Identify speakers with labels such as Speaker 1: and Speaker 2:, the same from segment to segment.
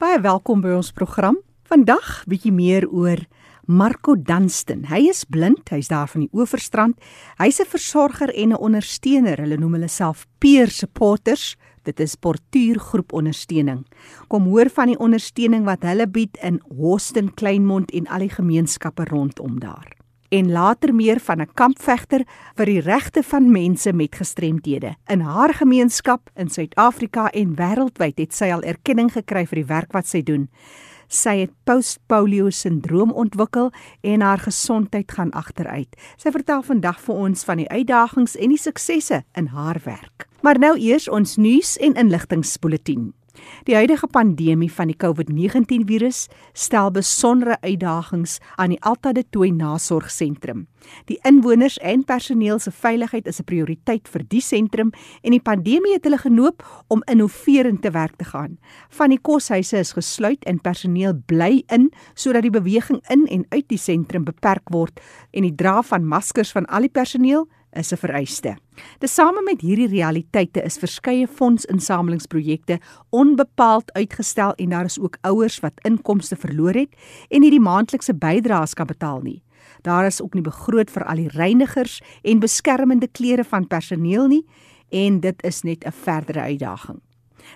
Speaker 1: Baie welkom by ons program. Vandag bietjie meer oor Marco Dunstan. Hy is blind, hy's daar van die Oeverstrand. Hy's 'n versorger en 'n ondersteuner. Hulle noem hulle self peer supporters. Dit is portuïergroep ondersteuning. Kom hoor van die ondersteuning wat hulle bied in Hoston, Kleinmond en al die gemeenskappe rondom daar en later meer van 'n kampvegter vir die regte van mense met gestremthede. In haar gemeenskap in Suid-Afrika en wêreldwyd het sy al erkenning gekry vir die werk wat sy doen. Sy het post-polio sindroom ontwikkel en haar gesondheid gaan agteruit. Sy vertel vandag vir ons van die uitdagings en die suksesse in haar werk. Maar nou eers ons nuus en inligtingspoletie. Die huidige pandemie van die COVID-19 virus stel besondere uitdagings aan die Alta de Tooi Nasorgsentrum. Die inwoners en personeel se veiligheid is 'n prioriteit vir die sentrum en die pandemie het hulle genoop om innoverend te werk te gaan. Van die koshuise is gesluit en personeel bly in sodat die beweging in en uit die sentrum beperk word en die dra van maskers van al die personeel is 'n vereiste. Tesame met hierdie realiteite is verskeie fondsinsamelingsprojekte onbepaald uitgestel en daar is ook ouers wat inkomste verloor het en nie die maandelikse bydraes kan betaal nie. Daar is ook nie begroot vir al die reinigers en beskermende klere van personeel nie en dit is net 'n verdere uitdaging.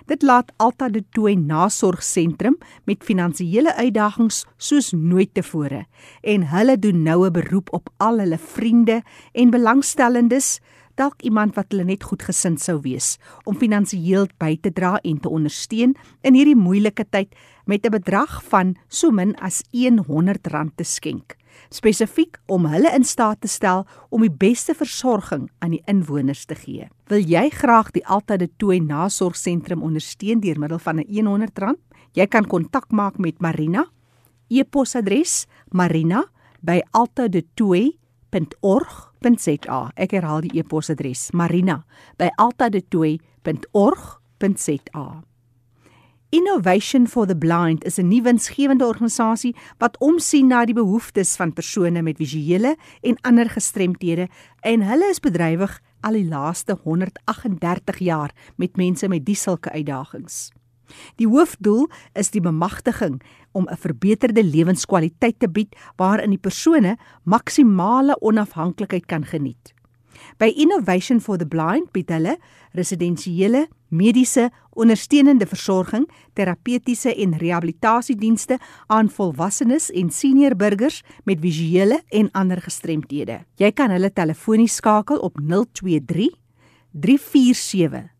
Speaker 1: Dit laat Alta de Tooi Nasorgsentrum met finansiële uitdagings soos nooit tevore. En hulle doen noue beroep op al hulle vriende en belangstellendes, dalk iemand wat hulle net goedgesind sou wees om finansiëel by te dra en te ondersteun in hierdie moeilike tyd met 'n bedrag van so min as R100 te skenk spesifiek om hulle in staat te stel om die beste versorging aan die inwoners te gee. Wil jy graag die Alta de Tooi Nasorgsentrum ondersteun deur middel van 'n R100? Jy kan kontak maak met Marina. E-posadres: marina@altadetooi.org.za. Ek herhaal die e-posadres: marina@altadetooi.org.za. Innovation for the Blind is 'n nuwe winsgewende organisasie wat omsien na die behoeftes van persone met visuele en ander gestremthede en hulle is bedrywig al die laaste 138 jaar met mense met die sulke uitdagings. Die hoofdoel is die bemagtiging om 'n verbeterde lewenskwaliteit te bied waarin die persone maksimale onafhanklikheid kan geniet. By Innovation for the Blind bied hulle residensiële, mediese, ondersteunende versorging, terapeutiese en rehabilitasiedienste aan volwassenes en senior burgers met visuele en ander gestremthede. Jy kan hulle telefonies skakel op 023 347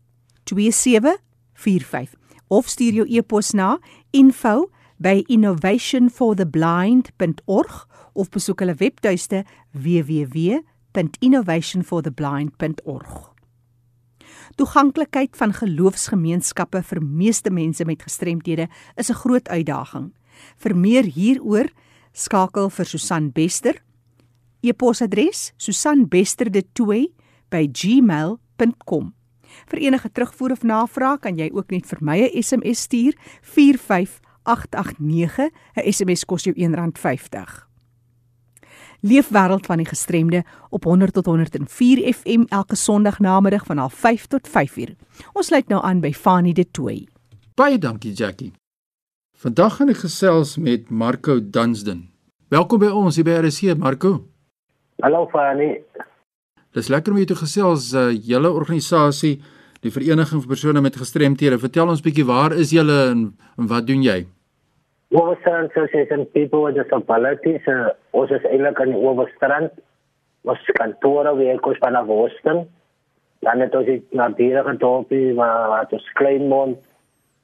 Speaker 1: 2745 of stuur jou e-pos na info@innovationfortheblind.org of besoek hulle webtuiste www.innovationfortheblind.org. Toeganklikheid van geloofsgemeenskappe vir meeste mense met gestremthede is 'n groot uitdaging. Vir meer hieroor, skakel vir Susan Bester. E-posadres: susanbesterde2@gmail.com. Vir enige terugvoer of navraag kan jy ook net vir my 'n SMS stuur 45889. 'n SMS kos jou R1.50. Leefwêreld van die gestremde op 100 tot 104 FM elke Sondag namiddag van 05:30 tot 5:00. Ons sluit nou aan by Fanie de Tooi.
Speaker 2: Baie dankie Jackie. Vandag gaan ek gesels met Marco Dunsden. Welkom by ons hier by RC Marco.
Speaker 3: Hallo Fanie.
Speaker 2: Dis lekker om jou te gesels, uh, julle organisasie, die Vereniging vir persone met gestremthede. Vertel ons bietjie waar is julle en, en wat doen jy?
Speaker 3: Oorstrand Association people with disabilities. Uh, ons is eintlik aan die Oorstrand. Ons kantore werk ons van Boston. Dan het ons na dierige dorpie waar wat ons Kleinmond,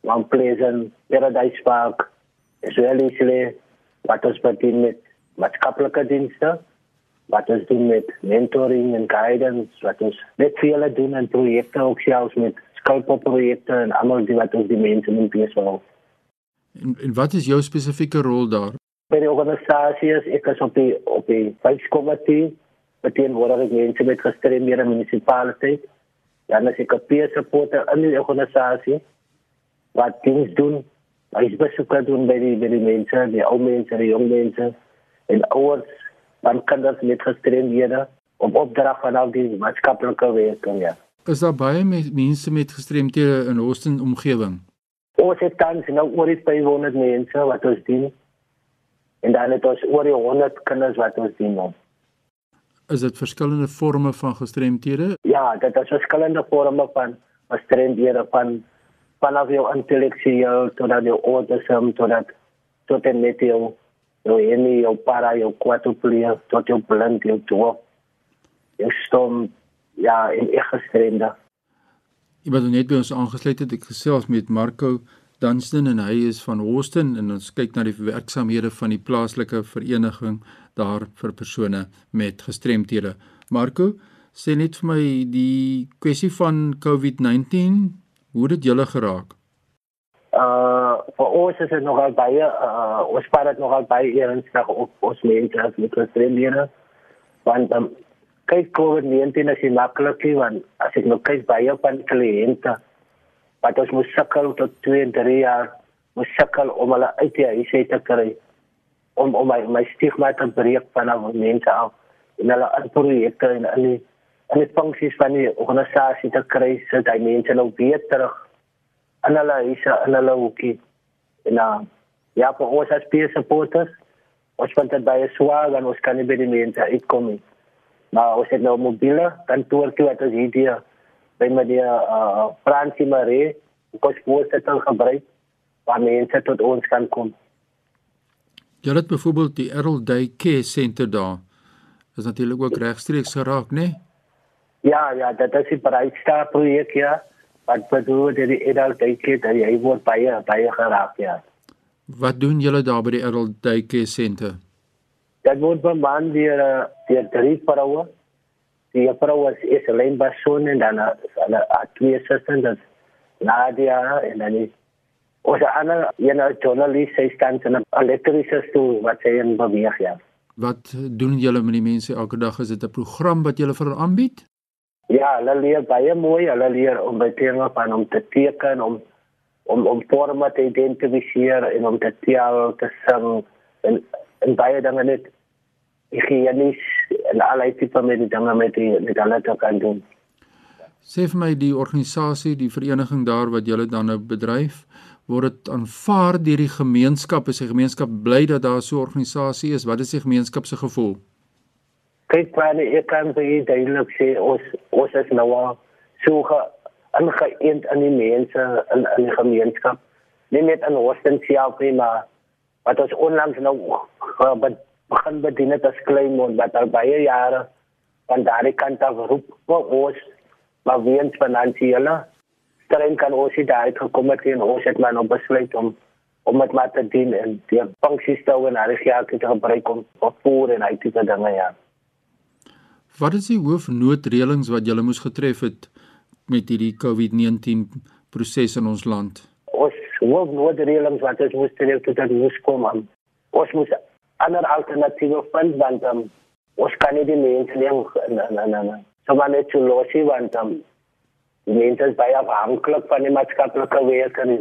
Speaker 3: Mount Pleasant, Paradise Park, Israelisle, wat ons bedien met maatskaplike dienste, wat ons doen met mentoring en guidance, wat ons net veel doen en projekte ook selfs met skulpprojekte en almal die wat ons die mense moet besig
Speaker 2: En, en wat is jou spesifieke rol daar?
Speaker 3: By die organisasie is ek as op die op die veiskomitee beteken word ek mense met gestremdhede munisipaliteit. Dan is ek 'n peer supporter in die organisasie wat dings doen. Ek besoek doen by die by die mense, die ou mense, die jong mense en ouers van kinders met gestremdhede op opdrag van al die maatskaplike werk. Ja.
Speaker 2: Is daar baie mense met gestremdhede in Houston omgewing?
Speaker 3: Ons het tans nou oor die 500 mense wat ons dien. En dan het ons oor die 100 kinders wat ons dien. Nou.
Speaker 2: Is dit verskillende forme van gestremthede?
Speaker 3: Ja, dit is verskillende forme van gestremdhede van vanaf jou intellektueel tot aan jou autism tot aan tot en met jou jou enie, jou para, jou quadriplegia, tot jou blind, jou doof, jou stom, ja, en ek gestremde.
Speaker 2: Iemand net by ons aangesluit het, ek gesels met Marco Dunstan en hy is van Houston en ons kyk na die werksamehede van die plaaslike vereniging daar vir persone met gestremthede. Marco, sê net vir my die kwessie van COVID-19, hoe het dit julle geraak?
Speaker 3: Uh vir ons is dit nogal baie uh ons spaar dit nogal baie ernstig op ons mense as met gestremdhede. Want um, kyk COVID-19 is nie maklik nie want as ek nou kyk baie van kliënte wat ons moet sukkel tot 2 en 3 jaar moet sukkel om hulle uit die huis te kry om om my my stigma te breek van al mense af en hulle aan projekte en in die in die funksies van die organisasie te kry sodat die mense nou weer terug en hulle is en hulle hoekie. En uh, ja vir ons as peer supporters ons vind dit baie swaar en ons kan nie by die mense uitkom nie maar ons het nou mobiele kantoor toe wat ons hier by my die uh, Fransie Marie kos voor dit dan gebruik waar mense tot ons kan kom
Speaker 2: Jy het byvoorbeeld die Errol Day Care Center daar is natuurlik ook regstreeks geraak nê nee?
Speaker 3: Ja ja dit is 'n Brightstar projek ja wat bedoel dat die adult daycare dat jy word baie baie geraak ja.
Speaker 2: Wat doen julle daar by die adult daycare center?
Speaker 3: Dat word beman deur eh, deur drie vroue. Die vroue is, is alleen persoon en dan hulle twee susters dat Nadia en dan is ons ander ene journalist sy staan in 'n elektriese stoel wat sy in beweeg ja.
Speaker 2: Wat doen julle met die mense elke dag? Is dit 'n program wat julle vir hulle aanbied?
Speaker 3: Ja, hulle leer baie mooi. Hulle leer om by dinge van om te teken, om om om forme te identifiseer en om te tel te sing en en baie dinge net higienies en allerlei tipe met die dinge met die met hulle te kan doen.
Speaker 2: Sê vir my die organisasie, die vereniging daar wat julle dan nou bedryf, word dit aanvaar deur die gemeenskap? Is die gemeenskap bly dat daar so 'n organisasie is? Wat is die gemeenskap se gevoel?
Speaker 3: kyk waar ek kan vir julle duidelik sê ons ons is nou so ingeënt in die mense in in die gemeenskap nie net in Houston self nie maar wat ons onlangs nou begin bedien het as Kleinmond wat al baie jare van daardie kant af roep vir ons maar weens finansiële streng kan ons nie daar uitgekom het en ons het maar nou besluit om om met maar te dien en die funksies te hou en al die geld te gebruik om op voer en uit te dinge ja.
Speaker 2: Wat is die hoofnoodreëlings wat julle moes getref het met hierdie COVID-19 proses in ons land?
Speaker 3: Ons hoofnoodreëlings wat ons moes tref tot dit moes kom. Um, ons moes ander alternatiewe vind want um, ons kan nie die mense nie na na na na. So maar net losie want um, die mense is baie afhanklik van die maatskaplike werk en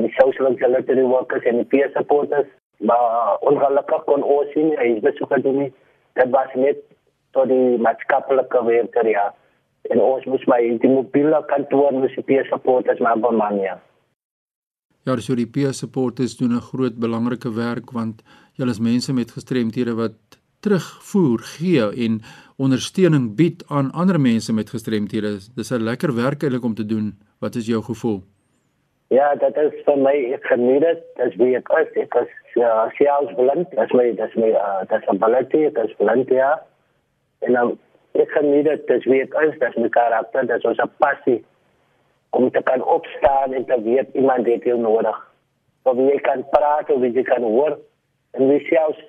Speaker 3: die social utility workers en die peer supporters. Maar ongelukkig kon ons nie, hy is besoek gedoen nie. Dat was net tot die maatskaplike werker ja. En ons moet my die mobiele kantoor moet die peer supporters maar beman ja.
Speaker 2: Ja, so die peer supporters doen 'n groot belangrike werk want julle is mense met gestremthede wat terugvoer gee en ondersteuning bied aan ander mense met gestremthede. Dis 'n lekker werk eintlik om te doen. Wat is jou gevoel?
Speaker 3: Ja, dat is vir my geniet dit. Dis wie ek is. Ek is ja, selfs blind. Dis my dis my dis 'n ability, dis blind ja. En dan ek geniet dit dis wie ek is, dis my karakter, dis ons passie om te kan opstaan en te weet iemand het jou nodig. So wie kan praat of wie kan hoor en wie selfs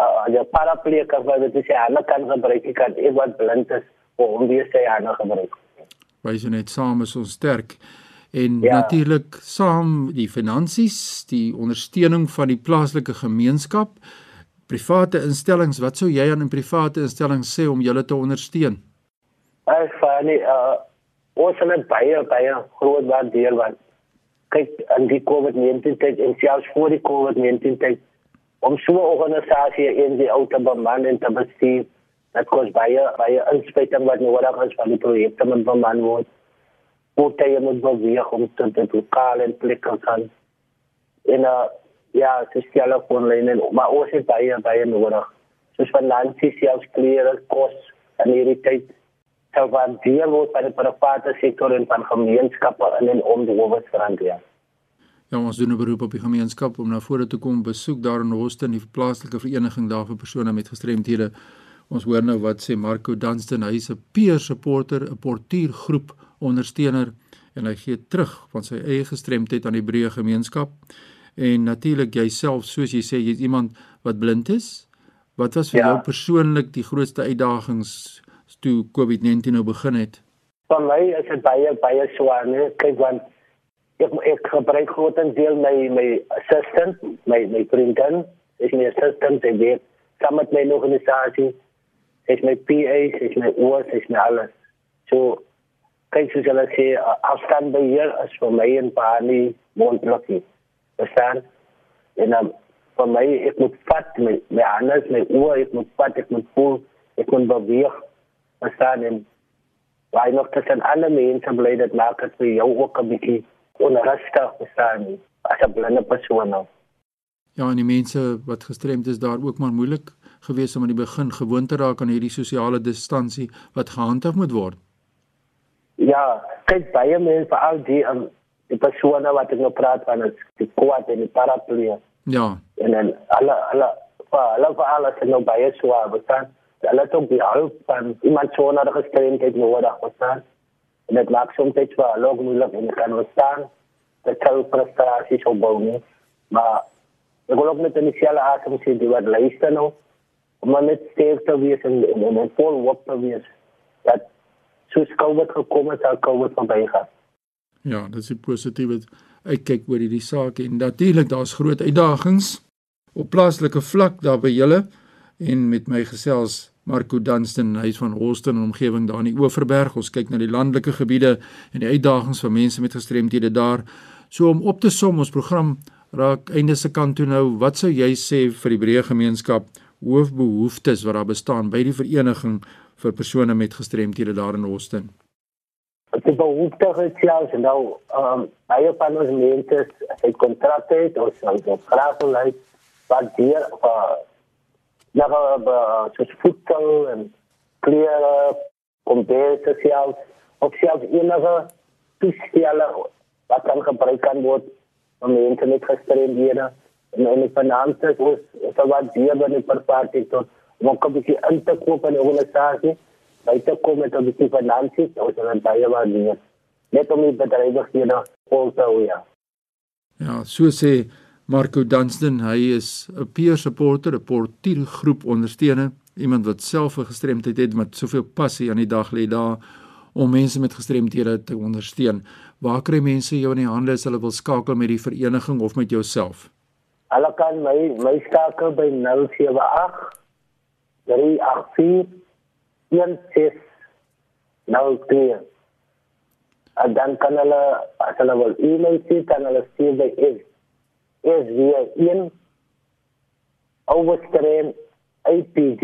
Speaker 3: uh, die paraplee kan wat dit sê aan kan gebruik kan ek wat blind is om wie sê aan gebruik.
Speaker 2: Wys net saam is ons sterk en ja. natuurlik saam die finansies, die ondersteuning van die plaaslike gemeenskap private instellings, wat sou jy aan 'n private instelling sê om julle te ondersteun?
Speaker 3: Ek funny, uh ons het baie baie groot waardeer wat kyk aan die COVID-19 tyd en selfs voor die COVID-19 tyd om so 'n organisasie in die autobahn en te bestuur. Dit kos baie baie inspuiting wat nodig is van die projekte met beman word. Moet jy moet beweeg om te dit lokaal en plek kan en uh, ja, sosiale fondslyne, maar ons het baie baie nodig. Soos finansies, selfs klere, kos en hierdie tyd sou van deel word by die private sektor en van gemeenskappe in en om die hoofstrand ja.
Speaker 2: Ja, ons doen 'n beroep op die gemeenskap om na vore toe kom besoek daar in Houston, die plaaslike vereniging daar vir persone met gestremthede. Ons hoor nou wat sê Marco Dunstan, hy is 'n peer supporter, 'n portuïergroep ondersteuner en hy gee terug van sy eie gestremdheid aan die breë gemeenskap. En natuurlik jouself, soos jy sê, jy's iemand wat blind is. Wat was vir ja. jou persoonlik die grootste uitdagings toe COVID-19 nou begin het?
Speaker 3: Vir my is dit baie baie swaar, nee. Kyk want ek ek gebruik grotendeel my my assistant, my my vriendin, is my assistant en dit saam met my organisasie, is my PA, is my oors, is my alles. So kyk soos hulle sê afstand by hier is vir my en Pani moontlik. Verstaan? En dan vir my ek moet vat my my anders my oor, ek moet vat, ek moet voel, ek moet beweeg. Verstaan? En Waar nog tussen alle mense bly dit maak dit vir jou ook 'n bietjie onrustig bestaan as 'n blinde persoon nou.
Speaker 2: Ja, en die mense wat gestremd is daar ook maar moeilik gewees om aan die begin gewoon te raak aan hierdie sosiale distansie wat gehandhaaf moet word.
Speaker 3: Ja, kyk baie mense veral die um, die persone wat ek nou praat van is die kwad en die paraplu.
Speaker 2: Ja.
Speaker 3: En dan alle alle alle vir alles nou baie swaar, bestaan. Hulle het ook die hulp van iemand so na gestremdheid nodig, bestaan en dit maak soms net vir hulle moeilik en kan verstaan dat hulle frustrasies opbou nie maar ek wil ook net in die selle asem sê die wat luister nou om net sterk te wees en en, en, vol op te wees dat soos COVID gekom het, sal COVID verby gaan.
Speaker 2: Ja, dit is positief ek kyk oor hierdie saak en natuurlik daar's groot uitdagings op plaaslike vlak daar by julle en met my gesels Marco Dunstan, hy is van Holston en omgewing daar in die Oeverberg. Ons kyk na die landelike gebiede en die uitdagings van mense met gestremthede daar. So om op te som ons program raak einde se kant toe nou, wat sou jy sê vir die breë gemeenskap hoofbehoeftes wat daar bestaan by die vereniging vir persone met gestremthede daar in Holston?
Speaker 3: Behoeftes is ja, nou, ehm um, baie van ons mense het kontrakte, ons het graag wil hê wat hier uh, ja, soos voedsel en klere, kombuis selfs, of selfs enige toestelle wat kan gebruik kan word om mense met gestremdhede en en finansies is is wat hier binne per party tot om ook 'n bietjie in te koop in 'n organisasie, by te kom met 'n bietjie finansies, ons dan baie wat doen. Net om die bedrywighede vol te hou.
Speaker 2: Ja, so sê Marco Dunstan, hy is 'n peer supporter, 'n portuïergroep ondersteuner, iemand wat self 'n gestremdheid het met soveel passie aan die dag lê daar om mense met gestremthede te ondersteun. Waar kry mense jou in die hande as hulle wil skakel met die vereniging of met jouself?
Speaker 3: Hulle kan my my skakel by 078 384 1603. En dan kan hulle as hulle wil e-mail stuur, kan hulle stuur by is weer een overstream apg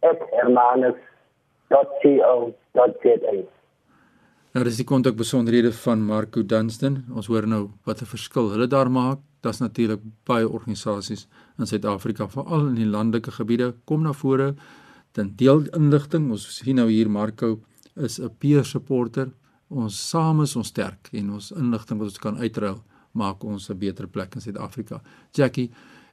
Speaker 3: at hermanus.co.za
Speaker 2: Nou dis die kontak besonderhede van Marco Dunstan. Ons hoor nou wat 'n verskil hulle daar maak. Daar's natuurlik baie organisasies in Suid-Afrika, veral in die landelike gebiede, kom na vore ten deel inligting. Ons sien nou hier Marco is 'n peer supporter. Ons saam is ons sterk en ons inligting wat ons kan uitruil maak ons 'n beter plek in Suid-Afrika. Jackie,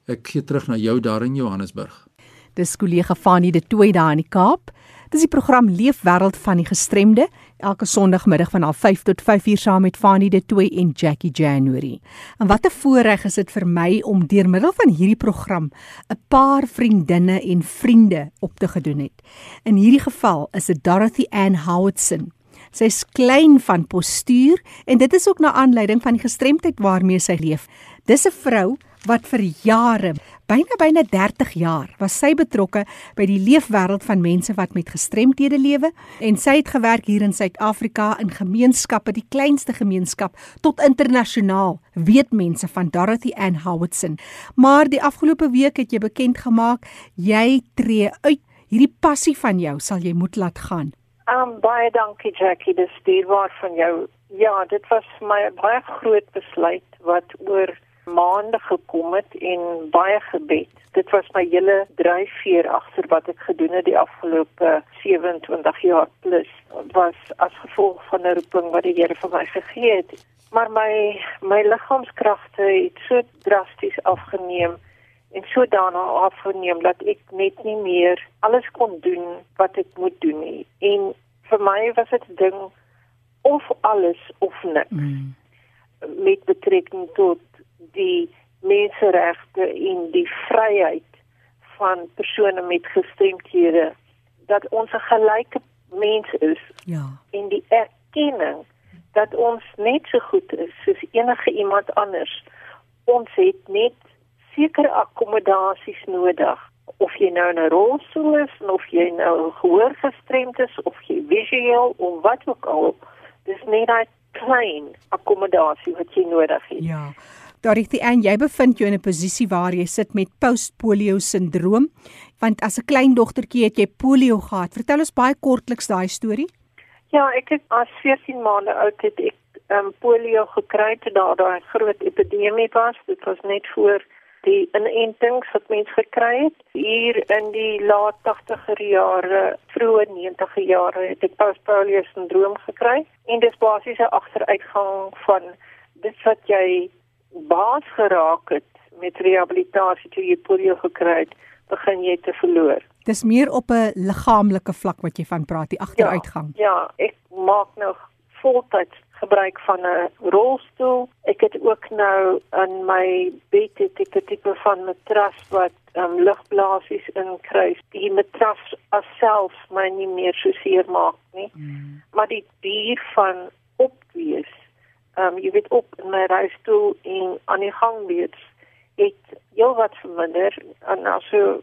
Speaker 2: ek gee terug na jou daar in Johannesburg.
Speaker 1: Dis kollega Fanie de Tooi daar in die Kaap. Dis die program Leefwêreld van die Gestremde elke Sondagmiddag van 5 tot 5 uur saam met Fanie de Tooi en Jackie January. En wat 'n voorreg is dit vir my om deur middel van hierdie program 'n paar vriendinne en vriende op te gedoen het. In hierdie geval is dit Dorothy Ann Howardson Sy's klein van postuur en dit is ook na aanleiding van gestremdheid waarmee sy leef. Dis 'n vrou wat vir jare, byna byna 30 jaar, was sy betrokke by die leefwêreld van mense wat met gestremdhede lewe en sy het gewerk hier in Suid-Afrika in gemeenskappe, die kleinste gemeenskap tot internasionaal. Weet mense van Dorothy Ann Howardson. Maar die afgelope week het jy bekend gemaak jy tree uit. Hierdie passie van jou sal jy moet laat gaan.
Speaker 4: Um baie dankie Jackie, dis dierbaar van jou. Ja, dit was my baie groot besluit wat oor maande gekom het en baie gebed. Dit was my hele dryfveer agter wat ek gedoen het die afgelope 27 jaar plus. Dit was as gevolg van 'n roeping wat die Here vir my gegee het. Maar my my liggaamskragte het so drasties afgeneem en so daarna afgeneem dat ek net nie meer alles kon doen wat ek moet doen nie. En vir my was dit 'n ding of alles of niks. Mm. Met betrekking tot die menseregte en die vryheid van persone met gestremthede dat ons 'n gelyke mens is.
Speaker 1: Ja.
Speaker 4: En die erkenning dat ons net so goed is soos enige iemand anders. Ons het net sekere akkommodasies nodig of jy nou 'n rolstoel is of jy nou gehoor gestremd is of jy visueel of wat ook al dis net 'n klein akkommodasie wat jy nodig het.
Speaker 1: Ja. Dorothy, en jy bevind jou in 'n posisie waar jy sit met postpolio sindroom, want as 'n klein dogtertjie het jy polio gehad. Vertel ons baie kortliks daai storie.
Speaker 4: Ja, ek het as 14 maande oud het ek um, polio gekry toe daar daai groot epidemie was. Dit was net voor die inentings wat mense gekry het hier in die laat 80er jare, vroeë 90er jare het ek postpolio sindroom gekry en dis basies 'n agteruitgang van dit wat jy baas geraak het met rehabilitasie toe jy polio gekry het, begin jy te verloor.
Speaker 1: Dis meer op 'n liggaamlike vlak wat jy van praat, die agteruitgang.
Speaker 4: Ja, ja ek maak nou voltyds gebruik van 'n rolstoel. Ek het ook nou in my bed 'n tipe van matras wat um, lugblaasies inkry. Die matras self my nie meer so seer maak nie. Mm. Maar die duur van opwees. Ehm um, jy weet op in my rolstoel en aan die gang wees het heel wat verminder en also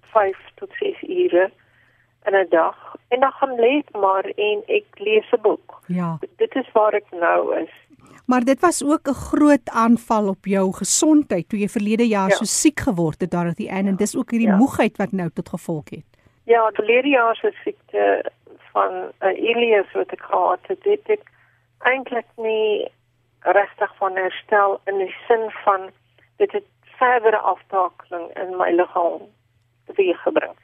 Speaker 4: 5 tot 6 ure in 'n dag en dan gaan lê maar en ek lees 'n boek.
Speaker 1: Ja.
Speaker 4: Dit is waar ek nou is.
Speaker 1: Maar dit was ook 'n groot aanval op jou gesondheid toe jy verlede jaar ja. so siek geword het daar at die einde ja. en dis ook hierdie ja. moegheid wat nou tot gevolg het.
Speaker 4: Ja, verlede jaar se siekte van 'n uh, eh, Elias wat ek gehad het, dit ek eintlik nie regtig van herstel in die sin van dit het verdere aftakeling in my liggaam teweeggebring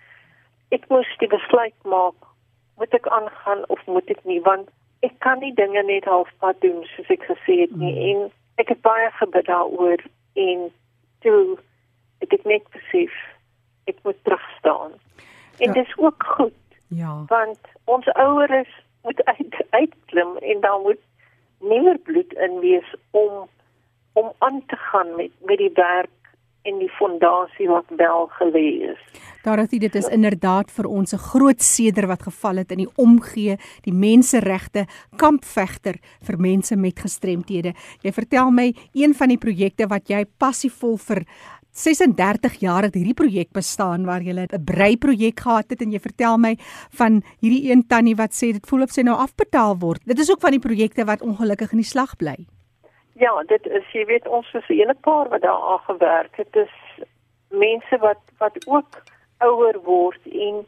Speaker 4: ek moes die besluit maak moet ek aangaan of moet ek nie want ek kan nie dinge net halfpad doen soos ek gesê het nie mm. en ek het baie gebid daaroor en toe ek het net besef ek moet terug staan en ja. dis ook goed
Speaker 1: ja
Speaker 4: want ons ouers moet uit uitklim en dan moet meer bloed in wees om om aan te gaan met met die werk en die fondasie wat wel gelê is.
Speaker 1: Daarom dit is inderdaad vir ons 'n groot seder wat geval het in die omgee, die menseregte kampvegter vir mense met gestremthede. Jy vertel my een van die projekte wat jy passievol vir 36 jaar het hierdie projek bestaan waar jy 'n brei projek gehad het en jy vertel my van hierdie een tannie wat sê dit voel of sy nou afbetaal word. Dit is ook van die projekte wat ongelukkig in die slag bly.
Speaker 4: Ja, dit is jy weet ons is 'n hele paar wat daar aan gewerk het. Dit is mense wat wat ook ouer word en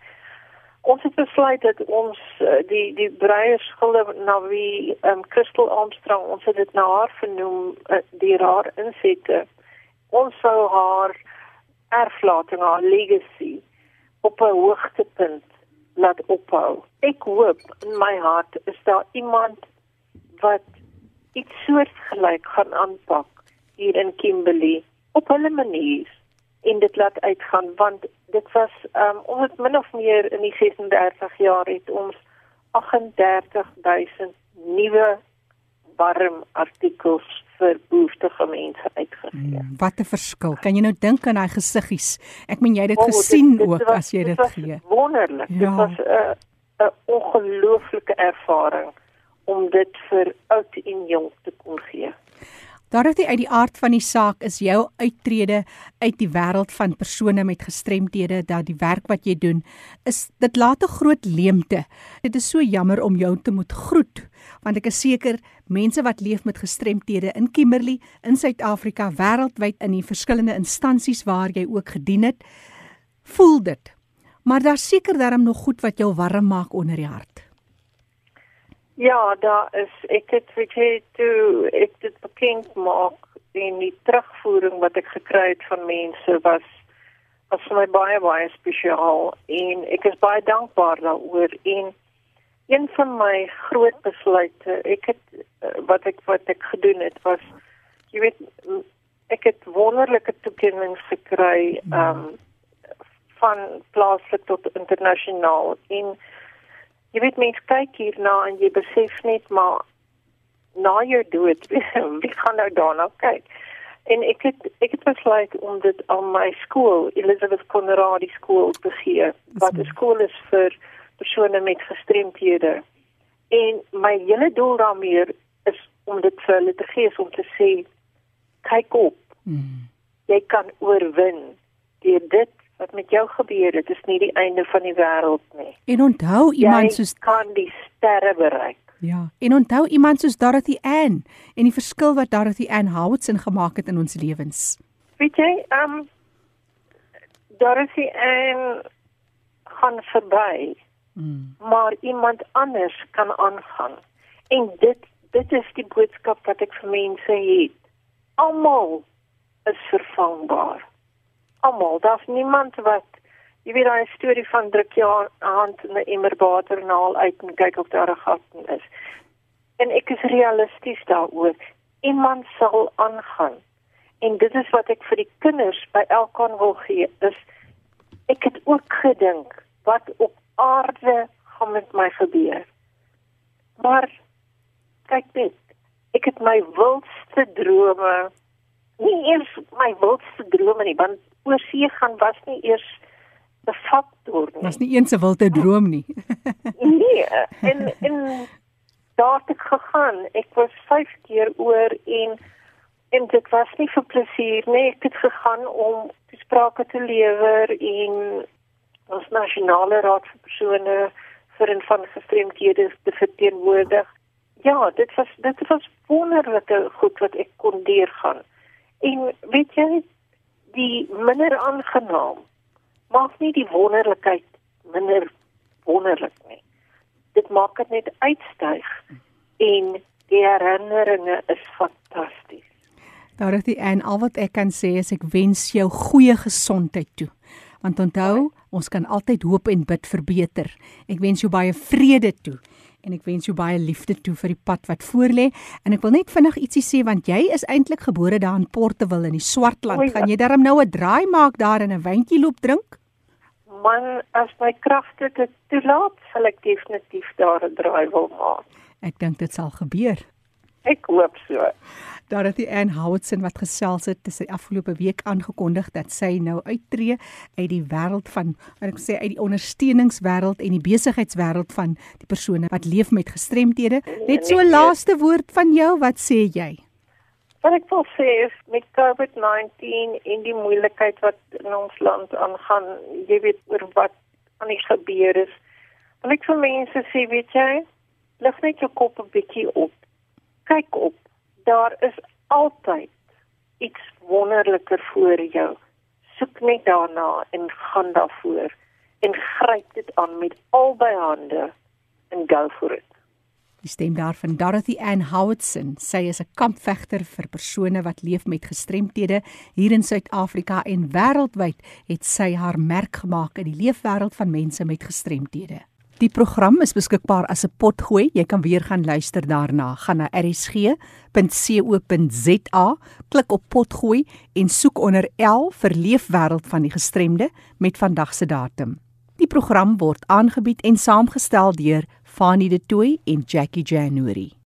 Speaker 4: ons het besluit dat ons eh, die die breiers skilde na wie ehm um, Crystal Armstrong ons het dit na haar vernoem uh, die haar insette. Ons sou haar erflating, haar legacy op 'n hoogtepunt laat ophou. Ek hoop in my hart is daar iemand wat iets soortgelyk gaan aanpak hier in Kimberley op hulle manier en dit laat uitgaan want dit was um ons min of meer in die 36 jaar het ons 38000 nuwe warm artikels vir behoeftige mense uitgegee.
Speaker 1: Hmm, wat 'n verskil. Kan jy nou dink aan daai gesiggies? Ek meen jy het dit oh, gesien dit, dit ook was, as jy dit, dit gee.
Speaker 4: Wonderlik. Ja. Dit was 'n 'n ongelooflike ervaring om dit vir oud en jonk te kon gee.
Speaker 1: Daaruit uit die aard van die saak is jou uittrede uit die wêreld van persone met gestremthede dat die werk wat jy doen is dit laat 'n groot leemte. Dit is so jammer om jou te moet groet want ek is seker mense wat leef met gestremthede in Kimberley, in Suid-Afrika, wêreldwyd in die verskillende instansies waar jy ook gedien het, voel dit. Maar daar's seker daarom nog goed wat jou warm maak onder die hart.
Speaker 4: Ja, daar is ek het weet jy toe ek dit bekend maak en die terugvoering wat ek gekry het van mense was was vir my baie baie spesiaal en ek is baie dankbaar daaroor en een van my groot besluite ek het wat ek wat ek gedoen het was jy weet ek het wonderlike toekennings gekry um van plaaslik tot internasionaal en jy weet mense kyk hierna en jy besef net maar na jou dood wie gaan nou daarna kyk? En ek het ek het besluit om dit aan my skool Elizabeth Conradi skool te gee wat 'n skool is vir persone met gestremthede. En my hele doel daarmee is om dit vir hulle te gee om te sê kyk op. Hmm. jy kan oorwin. Deur dit wat met jou gebeur het is nie die einde van die wêreld nie
Speaker 1: en onthou iemand
Speaker 4: jy soos kan die sterre bereik
Speaker 1: Ja, en onthou iemand soos Dorothy Ann en die verskil wat Dorothy Ann Howardson gemaak het in ons lewens.
Speaker 4: Weet jy, ehm um, Dorothy Ann gaan verby. Mm. Maar iemand anders kan aangaan. En dit dit is die boodskap wat ek vir mense het. Almal is vervangbaar. Almal, daar's niemand wat Jy weet daai storie van druk jou hand in 'n emmer water en haal uit en kyk of daar 'n gat is. En ek is realisties daaroor. Iemand sal aangaan. En dit is wat ek vir die kinders by Elkon wil gee is ek het ook gedink wat op aarde gaan met my gebeur. Maar kyk net, ek het my wildste drome nie eers my wildste drome nie, want oorsee gaan was nie eers bevat deur nie.
Speaker 1: Was nie eens 'n wilde droom nie.
Speaker 4: nee, en en daar het ek gegaan. Ek was 5 keer oor en en dit was nie vir plesier nie. Ek het gegaan om besprake te lewer en ons nasionale raad vir persone vir en van gestremdhede te verteenwoordig. Ja, dit was dit was wonderlike goed wat ek kon deurgaan. En weet jy, die minder aangenaam maak nie die wonderlikheid minder wonderlik nie. Dit maak dit net uitstyg en die herinneringe is fantasties.
Speaker 1: Is die en al wat ek kan sê is ek wens jou goeie gesondheid toe. Want onthou, ons kan altyd hoop en bid vir beter. Ek wens jou baie vrede toe en ek wens jou baie liefde toe vir die pad wat voorlê en ek wil net vinnig ietsie sê want jy is eintlik gebore daar in Portewil in die Swartland. Gaan jy darm nou 'n draai maak daar en 'n wyntjie loop drink?
Speaker 4: man as my kragte dit toelaat, sal ek definitief daar 'n draai wil maak.
Speaker 1: Ek dink dit sal gebeur.
Speaker 4: Ek hoop so.
Speaker 1: Daar het die Anne Howardson wat gesels het, sy afgelope week aangekondig dat sy nou uittreë uit die wêreld van, wat ek sê uit die ondersteuningswêreld en die besigheidswêreld van die persone wat leef met gestremthede. Net so laaste woord van jou, wat sê jy?
Speaker 4: Wat ek wil sê is met COVID-19 en die moeilikheid wat in ons land aangaan, jy weet oor wat aan die gebeur is. Wil ek vir mense sê, weet jy, lig net jou kop 'n bietjie op. Kyk op. Daar is altyd iets wonderliker voor jou. Soek net daarna en gaan daarvoor en gryp dit aan met albei hande en go for it.
Speaker 1: Die stem daarvan Dorothy Ann Howardson. Sy is 'n kampvegter vir persone wat leef met gestremthede hier in Suid-Afrika en wêreldwyd het sy haar merk gemaak in die leefwêreld van mense met gestremthede. Die program is beskikbaar as 'n potgooi. Jy kan weer gaan luister daarna. Gaan na rsg.co.za, klik op potgooi en soek onder L vir leefwêreld van die gestremde met vandag se datum. Die program word aangebied en saamgestel deur Fanie De Tooy en Jackie January.